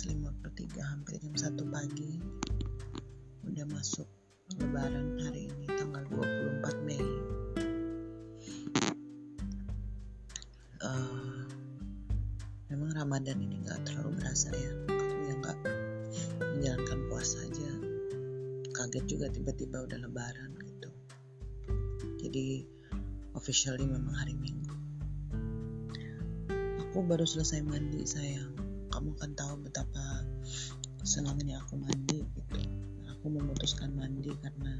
14.53 hampir jam 1 pagi. Udah masuk lebaran hari ini tanggal 24 Mei. Uh, memang Ramadan ini gak terlalu berasa ya. Aku yang gak menjalankan puasa aja. Kaget juga tiba-tiba udah lebaran gitu. Jadi officially memang hari minggu. Aku baru selesai mandi sayang kamu kan tahu betapa senangnya aku mandi gitu. Aku memutuskan mandi karena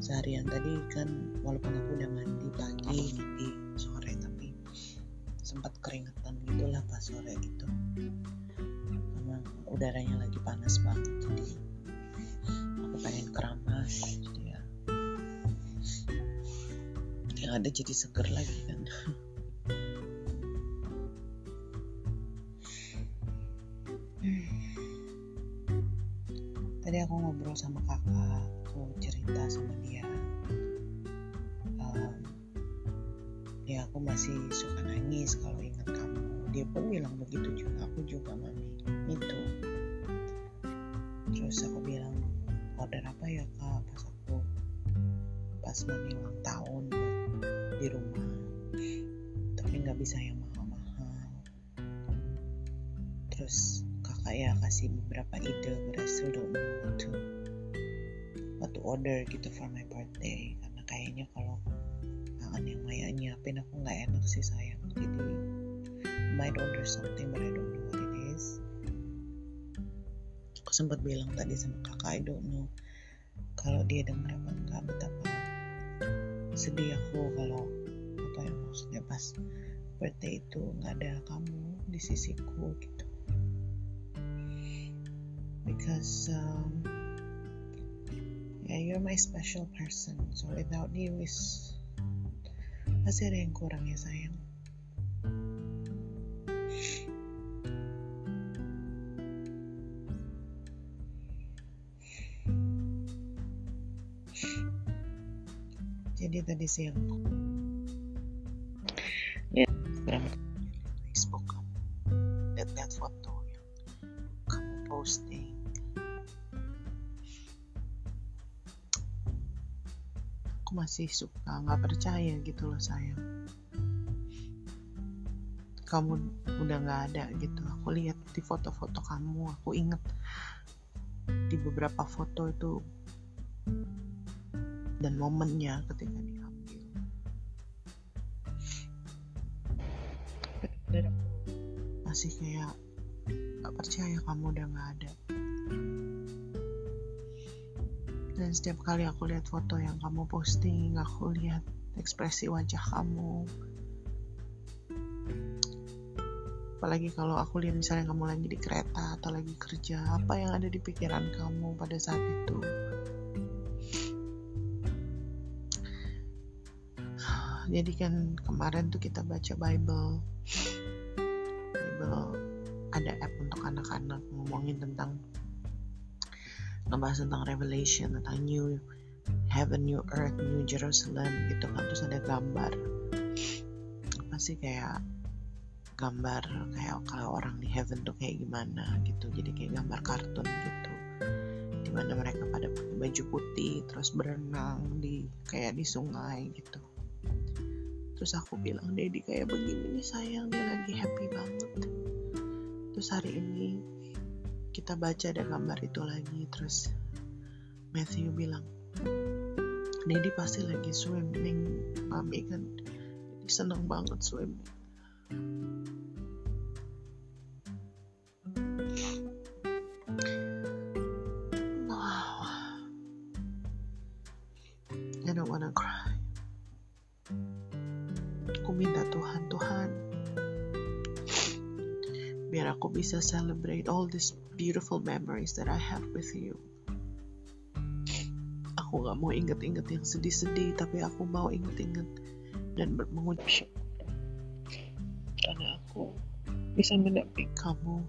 seharian tadi kan walaupun aku udah mandi pagi mandi sore tapi sempat keringetan gitulah pas sore itu. Karena udaranya lagi panas banget jadi aku pengen keramas jadi ya. Yang ada jadi seger lagi kan tadi aku ngobrol sama kakak aku cerita sama dia. Um, ya aku masih suka nangis kalau ingat kamu. Dia pun bilang begitu juga aku juga mami itu terus aku bilang order apa ya kak? Pas aku pas mami ulang tahun di rumah. Tapi nggak bisa yang mahal-mahal. Terus kakak ya kasih beberapa ide but I still don't know what to what to order gitu for my birthday. Karena kayaknya kalau kangen yang Maya nyiapin aku nggak enak sih sayang. Jadi might order something but I don't know what it is. Aku sempat bilang tadi sama kakak I don't know kalau dia dengar apa enggak betapa sedih aku kalau apa ya maksudnya pas birthday itu nggak ada kamu di sisiku gitu because um, yeah you're my special person. So without you is pasti ada yang kurang ya sayang? Jadi tadi siang. Lihat Instagram Facebook lihat-lihat foto yang kamu posting aku masih suka nggak percaya gitu loh sayang. Kamu udah nggak ada gitu. Aku lihat di foto-foto kamu aku inget di beberapa foto itu dan momennya ketika diambil masih kayak nggak percaya kamu udah nggak ada dan setiap kali aku lihat foto yang kamu posting aku lihat ekspresi wajah kamu. Apalagi kalau aku lihat misalnya kamu lagi di kereta atau lagi kerja apa yang ada di pikiran kamu pada saat itu? Jadi kan kemarin tuh kita baca Bible. Bible ada app untuk anak-anak ngomongin tentang ngebahas tentang Revelation tentang New Heaven, New Earth, New Jerusalem gitu kan. Terus ada gambar. Apa sih kayak gambar kayak kalau orang di heaven tuh kayak gimana gitu. Jadi kayak gambar kartun gitu. Di mana mereka pada pakai baju putih terus berenang di kayak di sungai gitu. Terus aku bilang Dedi kayak begini nih sayang dia lagi happy banget. Terus hari ini kita baca ada gambar itu lagi terus Matthew bilang Dedi pasti lagi swimming. Mami kan jadi seneng banget swimming. Wow I don't wanna cry. Aku minta Tuhan Tuhan biar aku bisa celebrate all these beautiful memories that I have with you. Aku gak mau inget-inget yang sedih-sedih tapi aku mau inget-inget dan mengucap syukur karena aku bisa mendampingi kamu.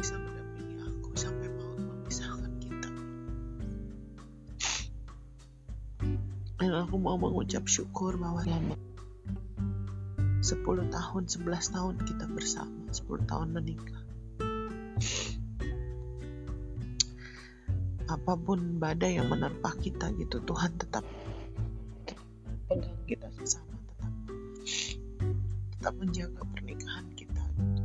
Bisa mendampingi aku sampai mau memisahkan kita. Dan aku mau mengucap syukur bahwa selama 10 tahun 11 tahun kita bersama 10 tahun menikah apa pun badai yang menerpa kita gitu Tuhan tetap pegang kita sesama tetap tetap menjaga pernikahan kita gitu.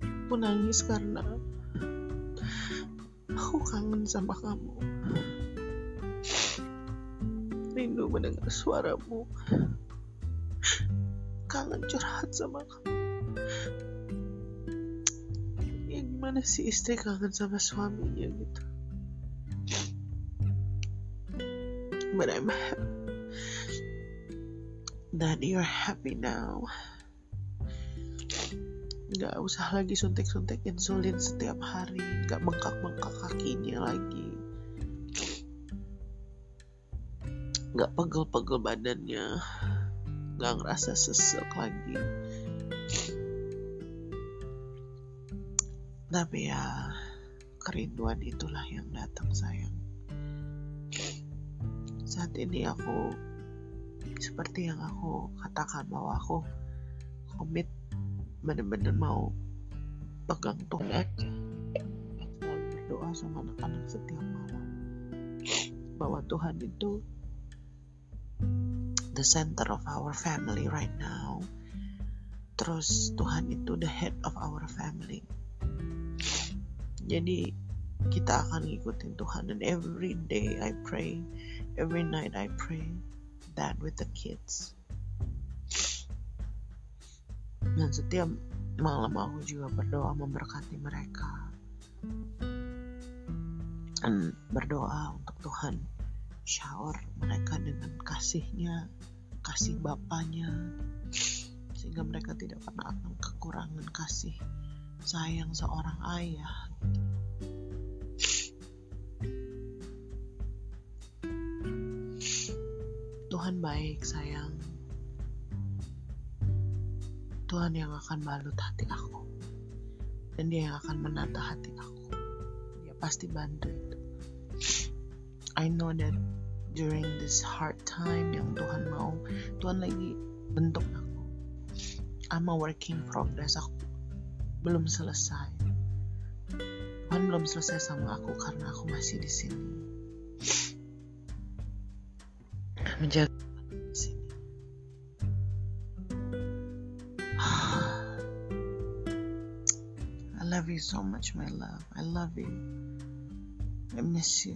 aku nangis karena aku kangen sama kamu rindu mendengar suaramu. Kangen curhat sama kamu. Gimana sih istri kangen sama suaminya gitu? But I'm that you're happy now. Gak usah lagi suntik-suntik insulin setiap hari. Gak bengkak-bengkak kakinya lagi Gak pegel-pegel badannya. Gak ngerasa sesek lagi. Tapi ya kerinduan itulah yang datang sayang. Saat ini aku seperti yang aku katakan bahwa aku komit bener-bener mau pegang Tuhan aja. Berdoa sama anak-anak setiap malam. Bahwa Tuhan itu the center of our family right now terus Tuhan itu the head of our family jadi kita akan ngikutin Tuhan dan every day I pray, every night I pray that with the kids. Dan setiap malam aku juga berdoa memberkati mereka. Dan berdoa untuk Tuhan shower mereka dengan kasihnya, kasih Bapaknya, sehingga mereka tidak pernah akan kekurangan kasih sayang seorang ayah. Tuhan baik sayang. Tuhan yang akan balut hati aku. Dan dia yang akan menata hati aku. Dia pasti bantu itu. I know that during this hard time yang Tuhan mau. Tuhan lagi bentuk aku. I'm a working progress. Aku belum selesai. Tuhan belum selesai sama aku karena aku masih di sini. Menjaga di sini. I love you so much my love. I love you. I miss you